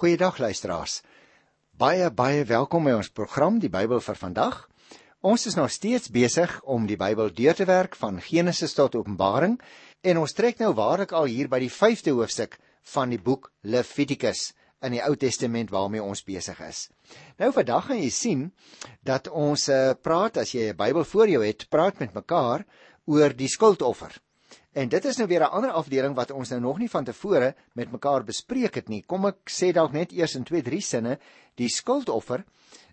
Goeiedag luisteraars. Baie baie welkom by ons program Die Bybel vir vandag. Ons is nog steeds besig om die Bybel deur te werk van Genesis tot Openbaring en ons trek nou waarlik al hier by die 5de hoofstuk van die boek Levitikus in die Ou Testament waarmee ons besig is. Nou vandag gaan jy sien dat ons uh, praat as jy 'n Bybel voor jou het, praat met mekaar oor die skuldoffer. En dit is nou weer 'n ander afdeling wat ons nou nog nie van tevore met mekaar bespreek het nie. Kom ek sê dalk net eers in 2, 3 sinne, die skuldoffer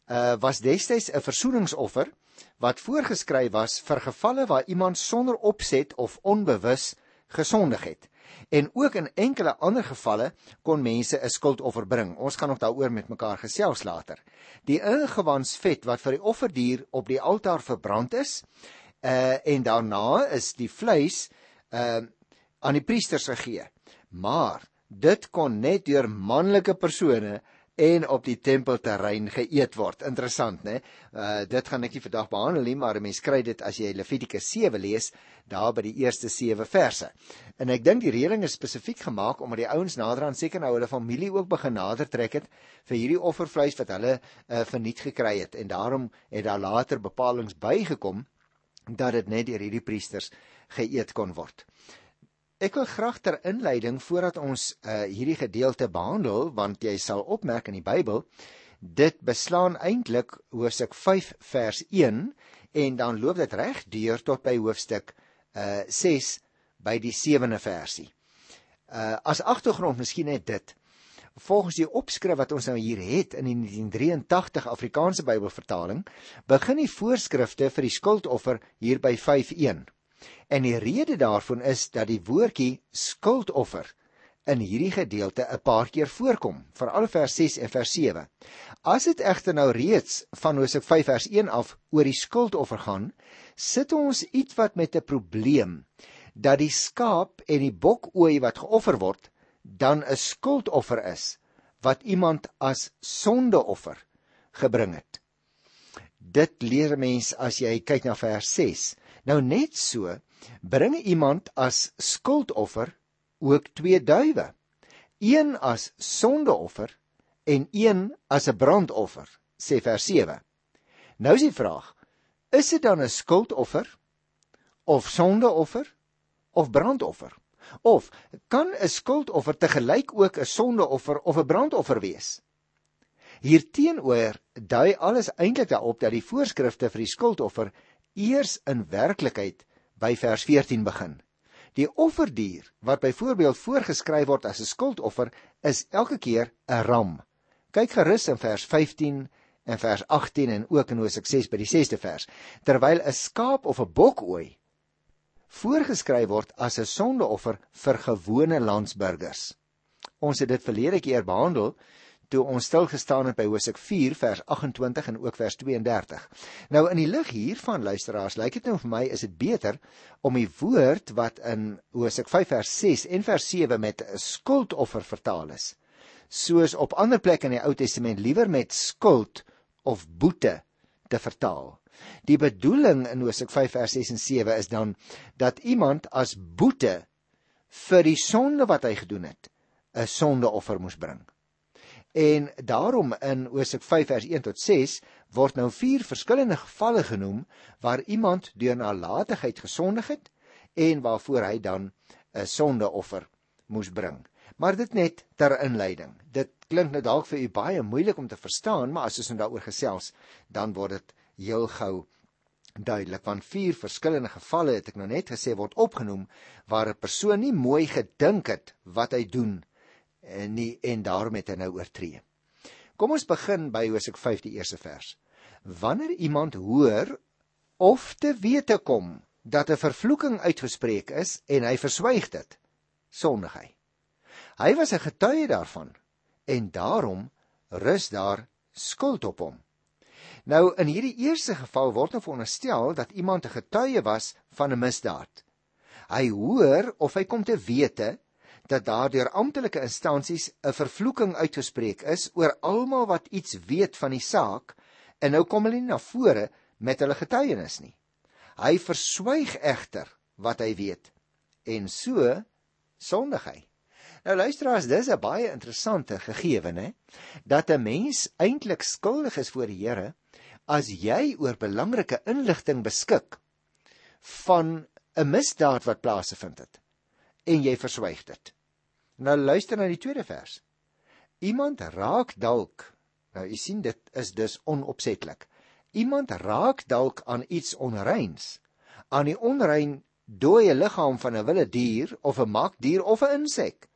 uh was destyds 'n versoeningsoffer wat voorgeskryf was vir gevalle waar iemand sonder opset of onbewus gesondig het. En ook in enkele ander gevalle kon mense 'n skuldoffer bring. Ons gaan nog daaroor met mekaar gesels later. Die ingewans vet wat vir die offerdier op die altaar verbrand is, uh en daarna is die vleis uh aan die priesters gegee. Maar dit kon net deur manlike persone en op die tempelterrein geëet word. Interessant, né? Uh dit gaan ek nie vandag behandel nie, maar 'n mens kry dit as jy Levitikus 7 lees, daar by die eerste 7 verse. En ek dink die reëling is spesifiek gemaak omdat die ouens nader aan seker nou hulle familie ook begin nader trek het vir hierdie offervleis wat hulle uh verniet gekry het en daarom het daar later bepalinge bygekom dat dit net deur hierdie priesters geëet kon word. Ek wil graag ter inleiding voordat ons uh, hierdie gedeelte behandel, want jy sal opmerk in die Bybel, dit beslaan eintlik hoofstuk 5 vers 1 en dan loop dit reg deur tot by hoofstuk uh, 6 by die 7de versie. Uh, as agtergrond miskien net dit. Volgens die opskrif wat ons nou hier het in die 1983 Afrikaanse Bybelvertaling, begin die voorskrifte vir die skuldoffer hier by En die rede daarvan is dat die woordjie skuldoffer in hierdie gedeelte 'n paar keer voorkom, veral vers 6 en vers 7. As dit egter nou reeds van Hosea 5 vers 1 af oor die skuldoffer gaan, sit ons iets wat met 'n probleem dat die skaap en die bokooi wat geoffer word, dan 'n skuldoffer is wat iemand as sondeoffer gebring het. Dit leer mens as jy kyk na vers 6. Nou net so bring iemand as skuldoffer ook twee duwe. Een as sondeoffer en een as 'n brandoffer, sê vers 7. Nou is die vraag: Is dit dan 'n skuldoffer of sondeoffer of brandoffer? Of kan 'n skuldoffer te gelyk ook 'n sondeoffer of 'n brandoffer wees? Hierteenoor dui alles eintlik daarop dat die voorskrifte vir die skuldoffer eers in werklikheid by vers 14 begin. Die offerdier wat byvoorbeeld voorgeskryf word as 'n skuldoffer is elke keer 'n ram. Kyk gerus in vers 15 en vers 18 en ook in Hosea 6 by die 6de vers, terwyl 'n skaap of 'n bokooi voorgeskryf word as 'n sondeoffer vir gewone landsburgers. Ons het dit verlede keer behandel toe ons stil gestaan het by Hosea 4 vers 28 en ook vers 32. Nou in die lig hiervan luisteraars, lyk dit nou vir my is dit beter om die woord wat in Hosea 5 vers 6 en vers 7 met 'n skuldoffer vertaal is, soos op ander plekke in die Ou Testament liewer met skuld of boete te vertaal. Die bedoeling in Hosea 5 vers 6 en 7 is dan dat iemand as boete vir die sonde wat hy gedoen het, 'n sondeoffer moes bring. En daarom in Hosea 5 vers 1 tot 6 word nou vier verskillende gevalle genoem waar iemand deur nalatigheid gesondig het en waarvoor hy dan 'n sondeoffer moes bring. Maar dit net ter inleiding. Dit klink nou dalk vir u baie moeilik om te verstaan, maar as ons nou daaroor gesels, dan word dit heel gou duidelik want vier verskillende gevalle het ek nou net gesê word opgenoem waar 'n persoon nie mooi gedink het wat hy doen en eh, nie en daarom het hy nou oortree. Kom ons begin by Hosea 5 die eerste vers. Wanneer iemand hoor of te wete kom dat 'n vervloeking uitgespreek is en hy verswyg dit, sondig hy. Hy was 'n getuie daarvan en daarom rus daar skuld op hom. Nou in hierdie eerste geval word nou veronderstel dat iemand 'n getuie was van 'n misdaad. Hy hoor of hy kom te wete dat daar deur amptelike instansies 'n vervloeking uitgespreek is oor almal wat iets weet van die saak en nou kom hulle nie na vore met hulle getuienis nie. Hy verswyg egter wat hy weet en so sondig hy. Nou luisteraars, dis 'n baie interessante gegewe, né? Dat 'n mens eintlik skuldig is voor die Here as jy oor belangrike inligting beskik van 'n misdaad wat plaasgevind het en jy verswyg dit. Nou luister na die tweede vers. Iemand raak dalk Nou u sien dit is dus onopsetlik. Iemand raak dalk aan iets onreins, aan die onrein dooie liggaam van 'n wilde dier of 'n makdier of 'n insek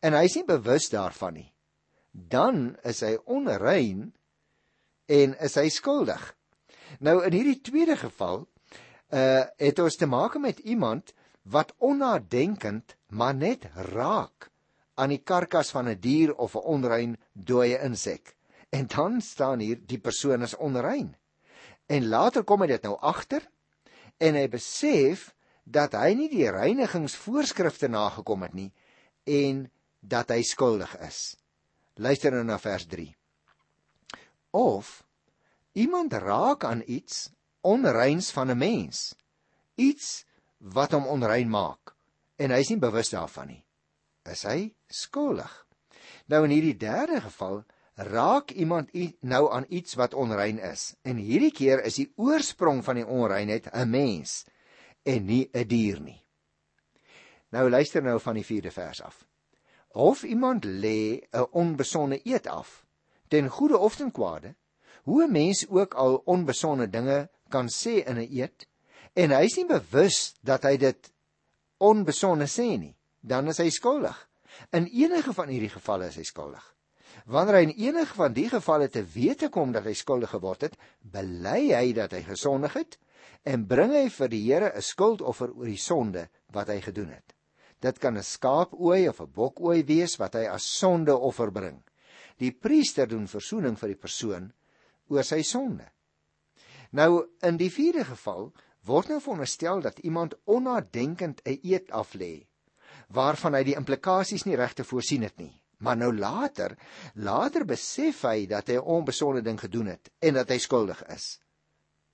en hy is nie bewus daarvan nie. Dan is hy onrein en is hy skuldig. Nou in hierdie tweede geval uh het ons te maak met iemand wat onnadenkend maar net raak aan die karkas van 'n dier of 'n onrein dooie insek. En dan staan hier die persoon is onrein. En later kom hy dit nou agter en hy besef dat hy nie die reinigingsvoorskrifte nagekom het nie en dat hy skuldig is. Luister nou na vers 3. Of iemand raak aan iets onreins van 'n mens, iets wat hom onrein maak en hy is nie bewus daarvan nie, is hy skuldig. Nou in hierdie derde geval raak iemand nou aan iets wat onrein is. En hierdie keer is die oorsprong van die onreinheid 'n mens en nie 'n dier nie. Nou luister nou van die 4de vers af. Of iemand lê 'n onbesonde eet af, ten goeie of ten kwade, hoe 'n mens ook al onbesonde dinge kan sê in 'n eet en hy is nie bewus dat hy dit onbesonde sê nie, dan is hy skuldig. In enige van hierdie gevalle is hy skuldig. Wanneer hy in enige van die gevalle te wete kom dat hy skuldig geword het, bely hy dat hy gesondig het en bring hy vir die Here 'n skuldoffer oor die sonde wat hy gedoen het. Dit kan 'n skaapooi of 'n bokooi wees wat hy as sondeoffer bring. Die priester doen verzoening vir die persoon oor sy sonde. Nou in die vierde geval word nou veronderstel dat iemand onnadenkend 'n eed aflê waarvan hy die implikasies nie regte voorsien het nie. Maar nou later, later besef hy dat hy 'n onbesonde ding gedoen het en dat hy skuldig is.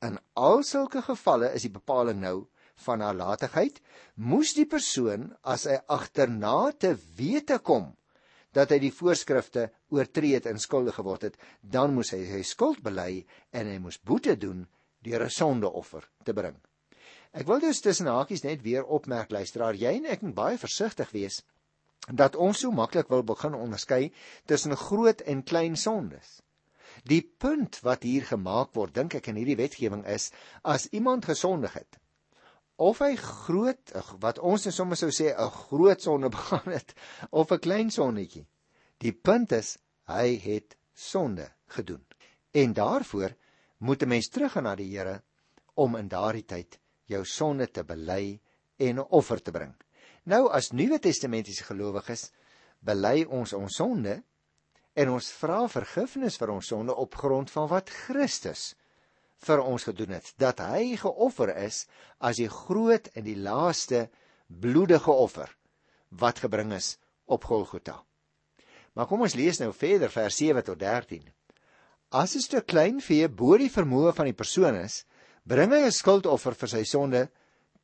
In al sulke gevalle is die bepaling nou van nalatigheid, moes die persoon as hy agterna te wete kom dat hy die voorskrifte oortree het en skuldig geword het, dan moes hy sy skuld bely en hy moes boete doen deur 'n sondeoffer te bring. Ek wil dus tussen hakies net weer opmerk luisteraar, jy en ek moet baie versigtig wees dat ons so maklik wil begin onderskei tussen groot en klein sondes. Die punt wat hier gemaak word, dink ek in hierdie wetgewing is as iemand gesondig het of hy groot wat ons net sommer sou sê 'n groot sonde begaan het of 'n klein sonnetjie. Die punt is hy het sonde gedoen. En daarvoor moet 'n mens teruggaan na die Here om in daardie tyd jou sonde te bely en 'n offer te bring. Nou as Nuwe Testamentiese gelowiges bely ons ons sonde en ons vra vergifnis vir ons sonde op grond van wat Christus vir ons gedoen het dat hy geoffer is as die groot en die laaste bloedige offer wat gebring is op Golgotha. Maar kom ons lees nou verder vers 7 tot 13. As 'n stuk klein vee bo die vermoë van die persoon is, bring hy 'n skuldoffer vir sy sonde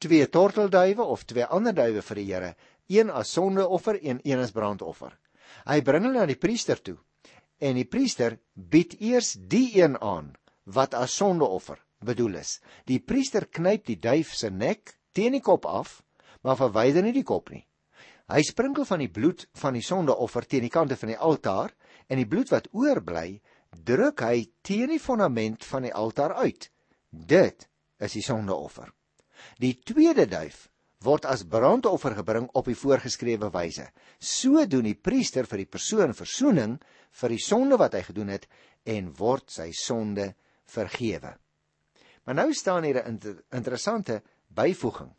twee tortelduwe of twee ander duwe vir die Here, een as sondeoffer en een as brandoffer. Hy bring hulle na die priester toe en die priester bied eers die een aan wat as sondeoffer bedoel is. Die priester knyp die duif se nek teen die kop af, maar verwyder nie die kop nie. Hy sprinkel van die bloed van die sondeoffer teen die kante van die altaar en die bloed wat oorbly, druk hy teen die fondament van die altaar uit. Dit is die sondeoffer. Die tweede duif word as brandoffer gebring op die voorgeskrewe wyse. So doen die priester vir die persoon verzoening vir die sonde wat hy gedoen het en word sy sonde vergewe. Maar nou staan hier 'n inter interessante byvoeging.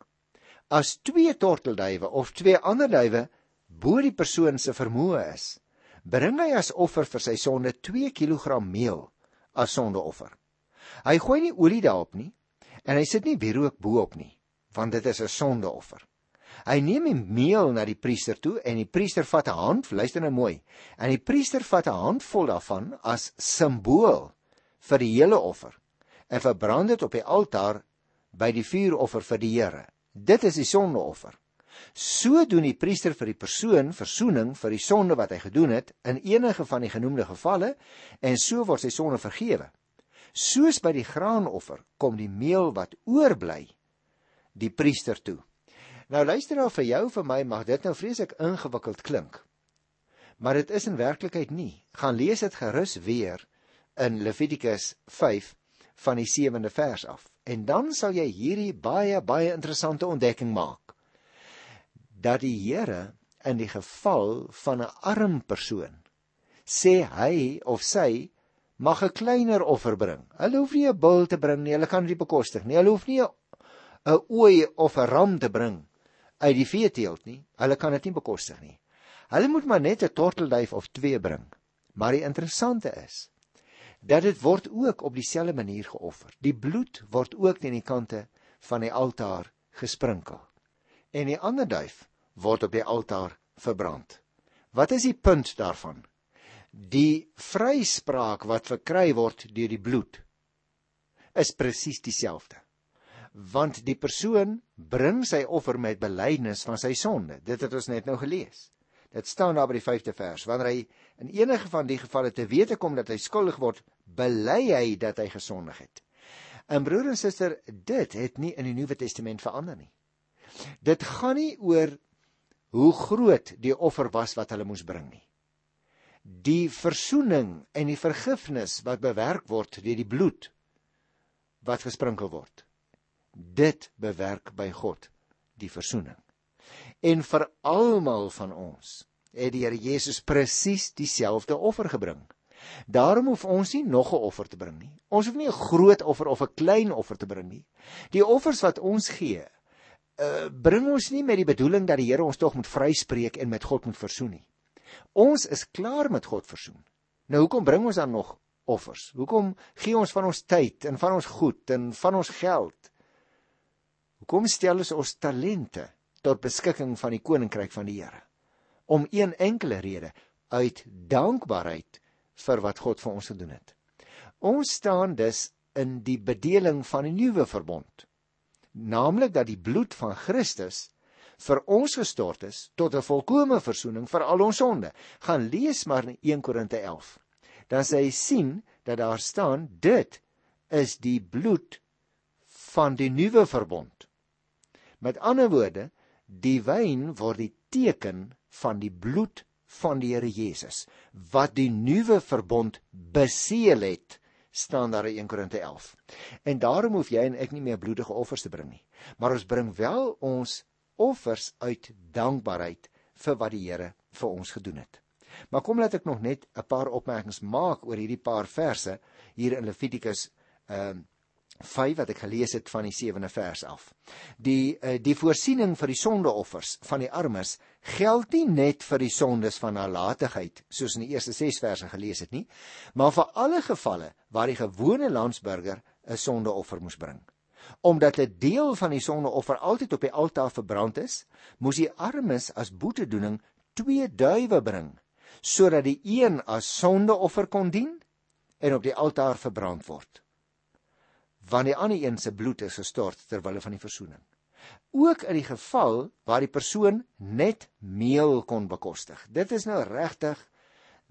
As twee tortelduwe of twee ander duwe bo die persoon se vermoë is, bring hy as offer vir sy sonde 2 kg meel as sondeoffer. Hy gooi nie olie daarop nie, en hy sit nie wierook bo-op nie, want dit is 'n sondeoffer. Hy neem die meel na die priester toe en die priester vat 'n hand, luister nou mooi, en die priester vat 'n handvol daarvan as simbool vir die hele offer en verbrand dit op die altaar by die vuuroffer vir die Here. Dit is die sondeoffer. So doen die priester vir die persoon verzoening vir die sonde wat hy gedoen het in enige van die genoemde gevalle en so word sy sonde vergewe. Soos by die graanoffer kom die meel wat oorbly die priester toe. Nou luister nou vir jou vir my mag dit nou vreeslik ingewikkeld klink. Maar dit is in werklikheid nie. Gaan lees dit gerus weer in Levitikus 5 van die 7de vers af. En dan sal jy hierdie baie baie interessante ontdekking maak. Dat die Here in die geval van 'n arm persoon sê hy of sy mag 'n kleiner offer bring. Hulle hoef nie 'n bul te bring nie, hulle kan dit bekostig nie. Hulle hoef nie 'n ooi of 'n ram te bring uit die veeteelt nie. Hulle kan dit nie bekostig nie. Hulle moet maar net 'n tortelduif of twee bring. Maar die interessante is dat dit word ook op dieselfde manier geoffer. Die bloed word ook teen die kante van die altaar gesprinkel. En die ander duif word op die altaar verbrand. Wat is die punt daarvan? Die vryspraak wat verkry word deur die bloed is presies dieselfde. Want die persoon bring sy offer met belydenis van sy sonde. Dit het ons net nou gelees. Dit staan daar by die 5de vers. Wanneer hy in enige van die gevalle te wete kom dat hy skuldig word, bely hy dat hy gesondig het. En broer en suster, dit het nie in die Nuwe Testament verander nie. Dit gaan nie oor hoe groot die offer was wat hulle moes bring nie. Die verzoening en die vergifnis wat bewerk word deur die bloed wat gesprinkel word. Dit bewerk by God die verzoening en vir almal van ons het die Here Jesus presies dieselfde offer gebring. Daarom hoef ons nie nog 'n offer te bring nie. Ons hoef nie 'n groot offer of 'n klein offer te bring nie. Die offers wat ons gee, uh, bring ons nie met die bedoeling dat die Here ons tog moet vryspreek en met God moet versoen nie. Ons is klaar met God versoen. Nou hoekom bring ons dan nog offers? Hoekom gee ons van ons tyd en van ons goed en van ons geld? Hoekom stel ons ons talente tot beskikking van die koninkryk van die Here. Om een enkele rede, uit dankbaarheid vir wat God vir ons gedoen het. Ons staan dus in die bedeling van die nuwe verbond, naamlik dat die bloed van Christus vir ons gestort is tot 'n volkomme verzoening vir al ons sonde. Gaan lees maar in 1 Korinte 11. Dan sê hy sien dat daar staan dit is die bloed van die nuwe verbond. Met ander woorde, Die wyn word die teken van die bloed van die Here Jesus wat die nuwe verbond beseël het staan daar in 1 Korinte 11. En daarom hoef jy en ek nie meer bloedige offers te bring nie, maar ons bring wel ons offers uit dankbaarheid vir wat die Here vir ons gedoen het. Maar kom laat ek nog net 'n paar opmerkings maak oor hierdie paar verse hier in Levitikus ehm uh, 5 wat ek gelees het van die 7de vers af. Die uh, die voorsiening vir die sondeoffers van die armes geld nie net vir die sondes van nalatigheid soos in die eerste 6 verse gelees het nie, maar vir alle gevalle waar die gewone landsburger 'n sondeoffer moes bring. Omdat 'n deel van die sondeoffer altyd op die altaar verbrand is, moes die armes as boetedoening twee duwe bring sodat die een as sondeoffer kon dien en op die altaar verbrand word want die ander een se bloed is gestort ter wille van die verzoening. Ook in die geval waar die persoon net meel kon bekostig. Dit is nou regtig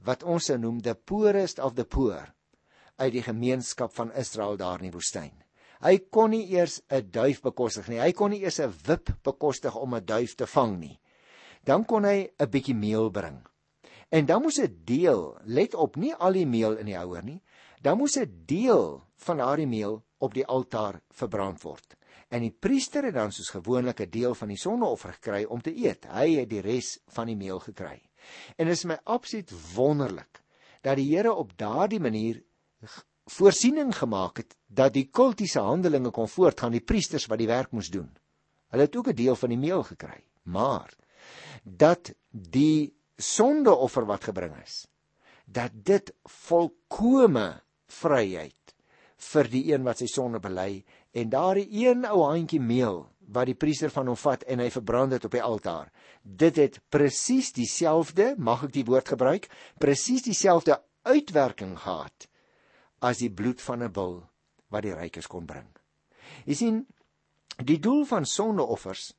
wat ons sou noem the poorest of the poor uit die gemeenskap van Israel daar in die woestyn. Hy kon nie eers 'n duif bekostig nie. Hy kon nie eers 'n wip bekostig om 'n duif te vang nie. Dan kon hy 'n bietjie meel bring. En dan moes 'n deel, let op, nie al die meel in die houer nie. Dan moes 'n deel van daardie meel op die altaar verbrand word. En die priester het dan soos gewoonlik 'n deel van die sondeoffer gekry om te eet. Hy het die res van die meel gekry. En dit is my absoluut wonderlik dat die Here op daardie manier voorsiening gemaak het dat die kultiese handelinge kon voortgaan, die priesters wat die werk moes doen. Hulle het ook 'n deel van die meel gekry. Maar dat die sondeoffer wat gebring is, dat dit volkome vryheid vir die een wat sy sonde bely en daardie een ou handjie meel wat die priester van hom vat en hy verbrand dit op die altaar. Dit het presies dieselfde, mag ek die woord gebruik, presies dieselfde uitwerking gehad as die bloed van 'n bul wat die rykes kon bring. Jy sien, die doel van sondeoffers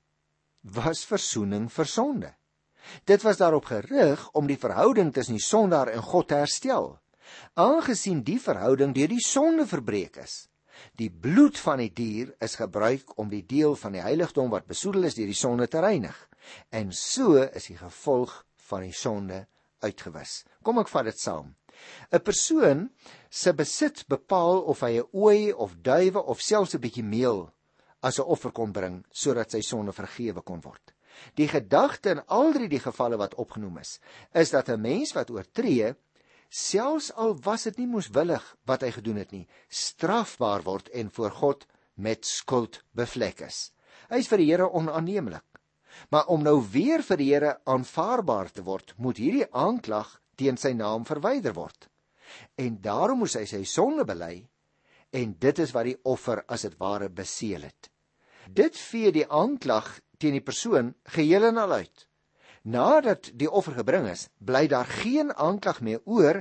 was verzoening vir sonde. Dit was daarop gerig om die verhouding tussen die sondaar en God te herstel. Aangesien die verhouding deur die sonde verbreek is, die bloed van die dier is gebruik om die deel van die heiligdom wat besoedel is deur die sonde te reinig. En so is die gevolg van die sonde uitgewis. Kom ek vat dit saam. 'n Persoon se besit bepaal of hy 'n ooi of duwe of selfs 'n bietjie meel as 'n offer kon bring sodat sy sonde vergewe kon word. Die gedagte in al drie die gevalle wat opgenoem is, is dat 'n mens wat oortree, selfs al was dit nie moeswillig wat hy gedoen het nie, strafbaar word en voor God met skuld bevlek is. Hy is vir die Here onaanneemlik. Maar om nou weer vir die Here aanvaarbaar te word, moet hierdie aanklag teen sy naam verwyder word. En daarom moes hy sy sonde bely en dit is wat die offer as dit ware beseël het. Dit vee die aanklag teen die persoon geheel en al uit. Nadat die offer gebring is, bly daar geen aanklag meer oor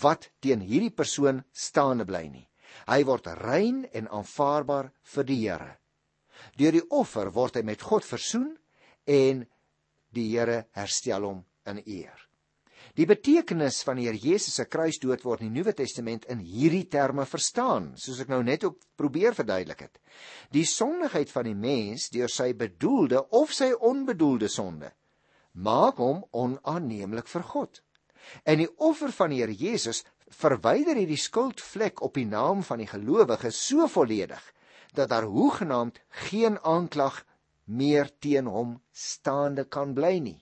wat teen hierdie persoon staande bly nie. Hy word rein en aanvaarbaar vir die Here. Deur die offer word hy met God versoen en die Here herstel hom in eer. Die betekenis van die Here Jesus se kruisdood word in die Nuwe Testament in hierdie terme verstaan, soos ek nou net ook probeer verduidelik het. Die sondigheid van die mens deur sy bedoelde of sy onbedoelde sonde maak hom onaanneemlik vir God. En die offer van die Here Jesus verwyder hierdie skuldvlek op die naam van die gelowige so volledig dat daar hoegenaamd geen aanklag meer teen hom staande kan bly nie.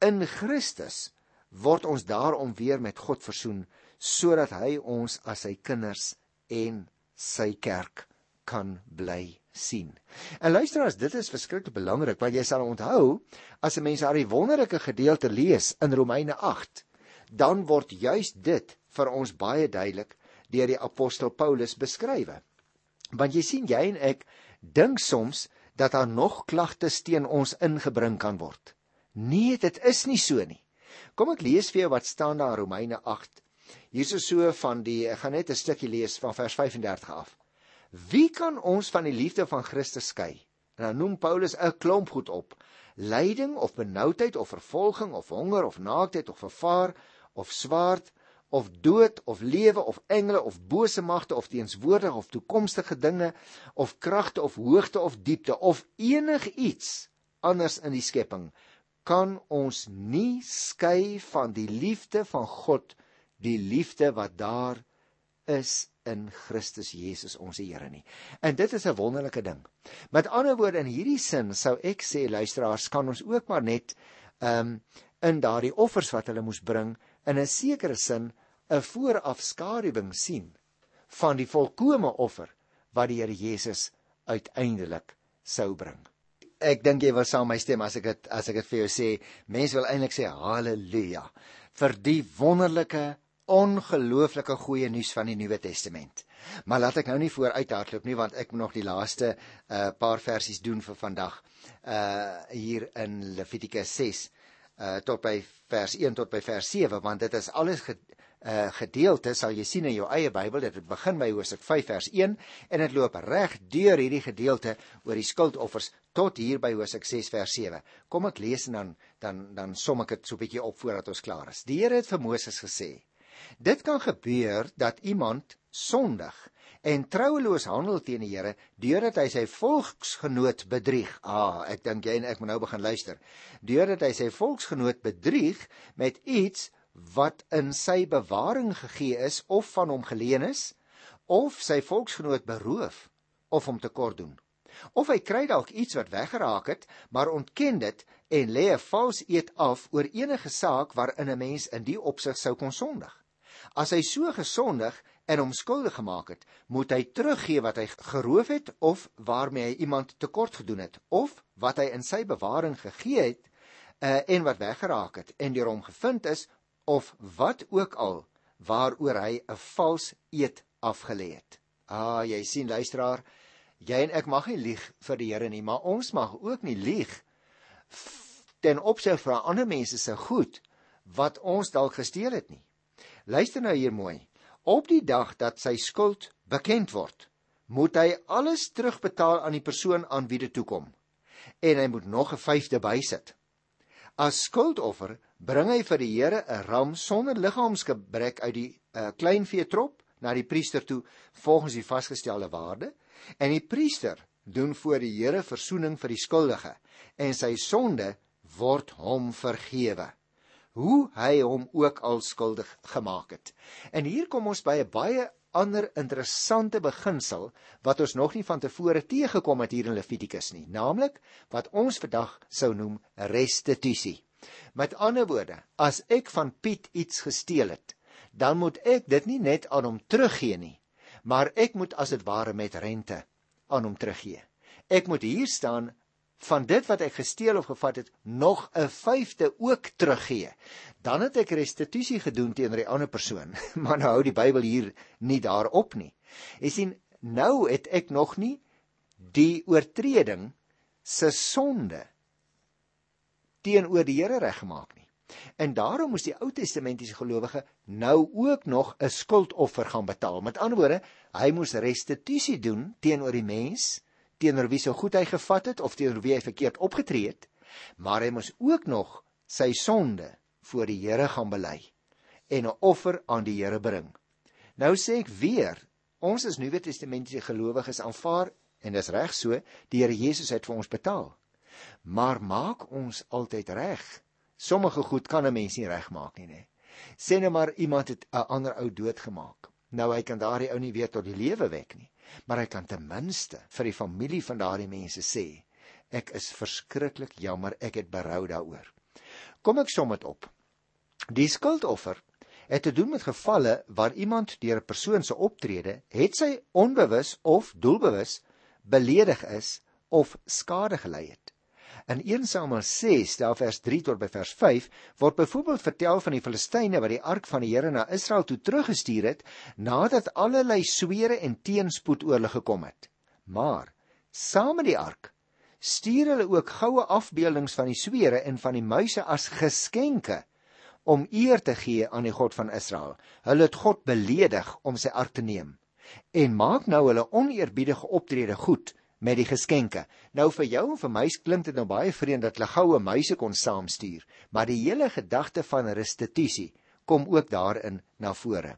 In Christus word ons daarom weer met God versoen sodat hy ons as sy kinders en sy kerk kan bly sien. En luisteraars, dit is verskriklik belangrik want jy sal onthou as 'n mens daardie wonderlike gedeelte lees in Romeine 8, dan word juis dit vir ons baie duidelik deur die apostel Paulus beskrywe. Want jy sien jy en ek dink soms dat daar nog klagtes teen ons ingebring kan word. Nee, dit is nie so nie. Kom ek lees vir jou wat staan daar in Romeine 8. Hier is so van die ek gaan net 'n stukkie lees van vers 35 af. Wie kan ons van die liefde van Christus skei? En dan noem Paulus 'n klomp goed op. Lyding of benoudheid of vervolging of honger of naaktheid of vervaar of swaard of dood of lewe of engele of bose magte of teenswoordige of toekomstige dinge of kragte of hoogte of diepte of enigiets anders in die skepping kan ons nie skei van die liefde van God, die liefde wat daar is in Christus Jesus ons Here nie. En dit is 'n wonderlike ding. Met ander woorde in hierdie sin sou ek sê luisteraars kan ons ook maar net ehm um, in daardie offers wat hulle moes bring in 'n sekere sin 'n voorafskaduwing sien van die volkomme offer wat die Here Jesus uiteindelik sou bring ek dink jy wil saam my stem as ek dit as ek dit vir jou sê. Mense wil eintlik sê haleluja vir die wonderlike ongelooflike goeie nuus van die Nuwe Testament. Maar laat ek nou nie vooruit hardloop nie want ek moet nog die laaste uh, paar versies doen vir vandag. Uh hier in Levitikus 6 uh tot by vers 1 tot by vers 7 want dit is alles uh, gedeelte sal jy sien in jou eie Bybel dit begin by Hosea 5 vers 1 en dit loop reg deur hierdie gedeelte oor die skuldoffers tot hier by Hosea 6 vers 7. Kom ek lees en dan dan dan som ek dit so 'n bietjie op voordat ons klaar is. Die Here het vir Moses gesê: Dit kan gebeur dat iemand sondig en troueloos handel teen die Here deurdat hy sy volksgenoot bedrieg. Ah, ek dink jy en ek moet nou begin luister. Deurdat hy sy volksgenoot bedrieg met iets wat in sy bewaring gegee is of van hom geleen is of sy volksgenoot beroof of hom tekort doen of hy kry dalk iets wat weggeraak het maar ontken dit en lê 'n vals eed af oor enige saak waarin 'n mens in die opsig sou kon sondig as hy so gesondig en hom skuldig gemaak het moet hy teruggee wat hy geroof het of waarmee hy iemand tekort gedoen het of wat hy in sy bewaring gegee het uh, en wat weggeraak het en deur hom gevind is of wat ook al waaroor hy 'n vals eed afgelê het. Ah, jy sien luisteraar, jy en ek mag nie lieg vir die Here nie, maar ons mag ook nie lieg ten opsig van ander mense se goed wat ons dalk gesteel het nie. Luister nou hier mooi. Op die dag dat sy skuld bekend word, moet hy alles terugbetaal aan die persoon aan wie dit toe kom. en hy moet nog 'n vyfde bysit. As skuldoffer bring hy vir die Here 'n ram sonder liggaamsgebrek uit die uh, kleinveetrop na die priester toe volgens die vasgestelde waarde en die priester doen voor die Here verzoening vir die skuldige en sy sonde word hom vergewe hoe hy hom ook al skuldig gemaak het. En hier kom ons by 'n baie ander interessante beginsel wat ons nog nie van tevore teëgekom het hier in Levitikus nie, naamlik wat ons vandag sou noem restituisie. Met ander woorde, as ek van Piet iets gesteel het, dan moet ek dit nie net aan hom teruggee nie, maar ek moet as dit ware met rente aan hom teruggee. Ek moet hier staan van dit wat ek gesteel of gevat het nog 'n vyfde ook teruggee. Dan het ek restituisie gedoen teenoor die ander persoon. Maar nou hou die Bybel hier nie daarop nie. Jy sien, nou het ek nog nie die oortreding se sonde teenoor die Here reggemaak nie. En daarom moes die Ou Testamentiese gelowige nou ook nog 'n skuldoffer gaan betaal. Met ander woorde, hy moes restituisie doen teenoor die mens teenoor wie so goed hy gevat het of teenoor wie hy verkeerd opgetree het, maar hy moes ook nog sy sonde voor die Here gaan bely en 'n offer aan die Here bring. Nou sê ek weer, ons as Nuwe Testamentiese gelowiges aanvaar en dis reg so, die Here Jesus het vir ons betaal. Maar maak ons altyd reg. Sommige goed kan 'n mens nie regmaak nie, nê. Sê net maar iemand het 'n ander ou doodgemaak. Nou hy kan daardie ou nie weer tot die lewe wek nie maar hy kan ten minste vir die familie van daardie mense sê ek is verskriklik jammer ek het berou daaroor kom ek som dit op die skuldoffer het te doen met gevalle waar iemand deur 'n persoon se optrede het sy onbewus of doelbewus beledig is of skade gelei het In 1 Samuel 6, daar vers 3 tot by vers 5, word byvoorbeeld vertel van die Filistyne wat die ark van die Here na Israel toe teruggestuur het nadat allerlei swere en teenspoed oor hulle gekom het. Maar saam met die ark stuur hulle ook goue afbeeldings van die swere en van die muise as geskenke om eer te gee aan die God van Israel. Hulle het God beledig om sy ark te neem en maak nou hulle oneerbiedige optrede goed met die geskenke. Nou vir jou en vir my klink dit nou baie vreemd dat hulle goue muise kon saamstuur, maar die hele gedagte van restituisie kom ook daarin na vore.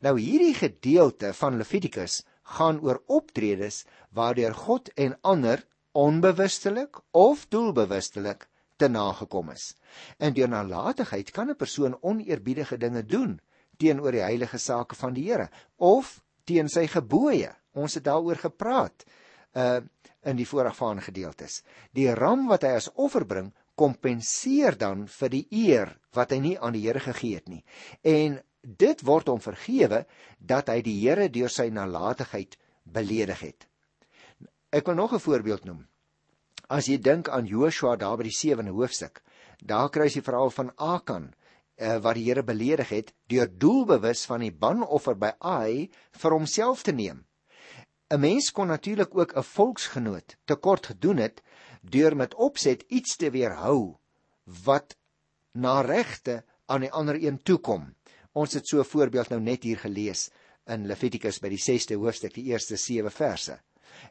Nou hierdie gedeelte van Levitikus gaan oor optredes waardeur God en ander onbewustelik of doelbewustelik te nagekom is. En deur nalatigheid kan 'n persoon oneerbiedige dinge doen teenoor die heilige sake van die Here of teen sy gebooie. Ons het daaroor gepraat uh in die voorafgaande gedeeltes. Die ram wat hy as offer bring, kompenseer dan vir die eer wat hy nie aan die Here gegee het nie. En dit word hom vergewe dat hy die Here deur sy nalatigheid beledig het. Ek wil nog 'n voorbeeld noem. As jy dink aan Joshua daar by die 7de hoofstuk, daar kry jy verhaal van Akan uh, wat die Here beledig het deur doelbewus van die banoffer by Ai vir homself te neem. 'n Mens kon natuurlik ook 'n volksgenoot tekort gedoen het deur met opset iets te weerhou wat na regte aan die ander een toekom. Ons het so 'n voorbeeld nou net hier gelees in Levitikus by die 6ste hoofstuk, die eerste 7 verse.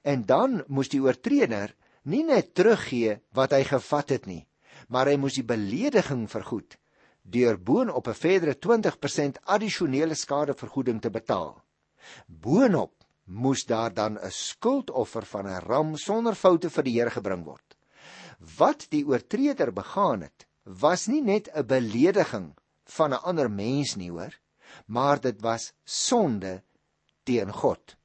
En dan moes die oortreder nie net teruggee wat hy gevat het nie, maar hy moes die belediging vergoed deur boonop 'n verdere 20% addisionele skadevergoeding te betaal. Boonop moes daar dan 'n skuldoffer van 'n ram sonder foute vir die Here gebring word. Wat die oortreder begaan het, was nie net 'n belediging van 'n ander mens nie, hoor, maar dit was sonde teen God.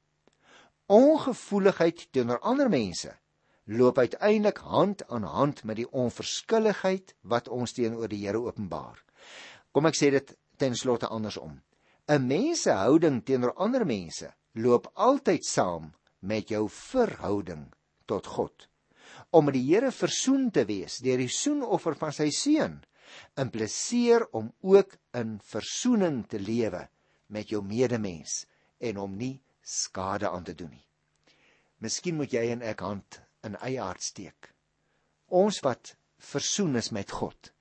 Ongevoeligheid teenoor ander mense loop uiteindelik hand aan hand met die onverskilligheid wat ons teenoor die Here openbaar. Kom ek sê dit ten slotte andersom. 'n Mens se houding teenoor ander mense loop altyd saam met jou verhouding tot God. Om met die Here versoen te wees deur die soenoffer van sy seun impliseer om ook in versoening te lewe met jou medemens en om nie skade aan te doen nie. Miskien moet jy en ek hand in eie hart steek. Ons wat versoen is met God,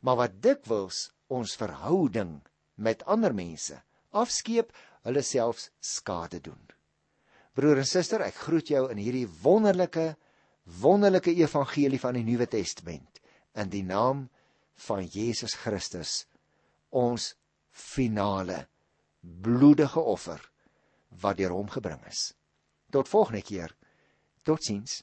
maar wat dikwels ons verhouding met ander mense afskeep hulle selfs skade doen. Broer en suster, ek groet jou in hierdie wonderlike wonderlike evangelie van die Nuwe Testament in die naam van Jesus Christus ons finale bloedige offer wat deur hom gebring is. Tot volgende keer. Totsiens.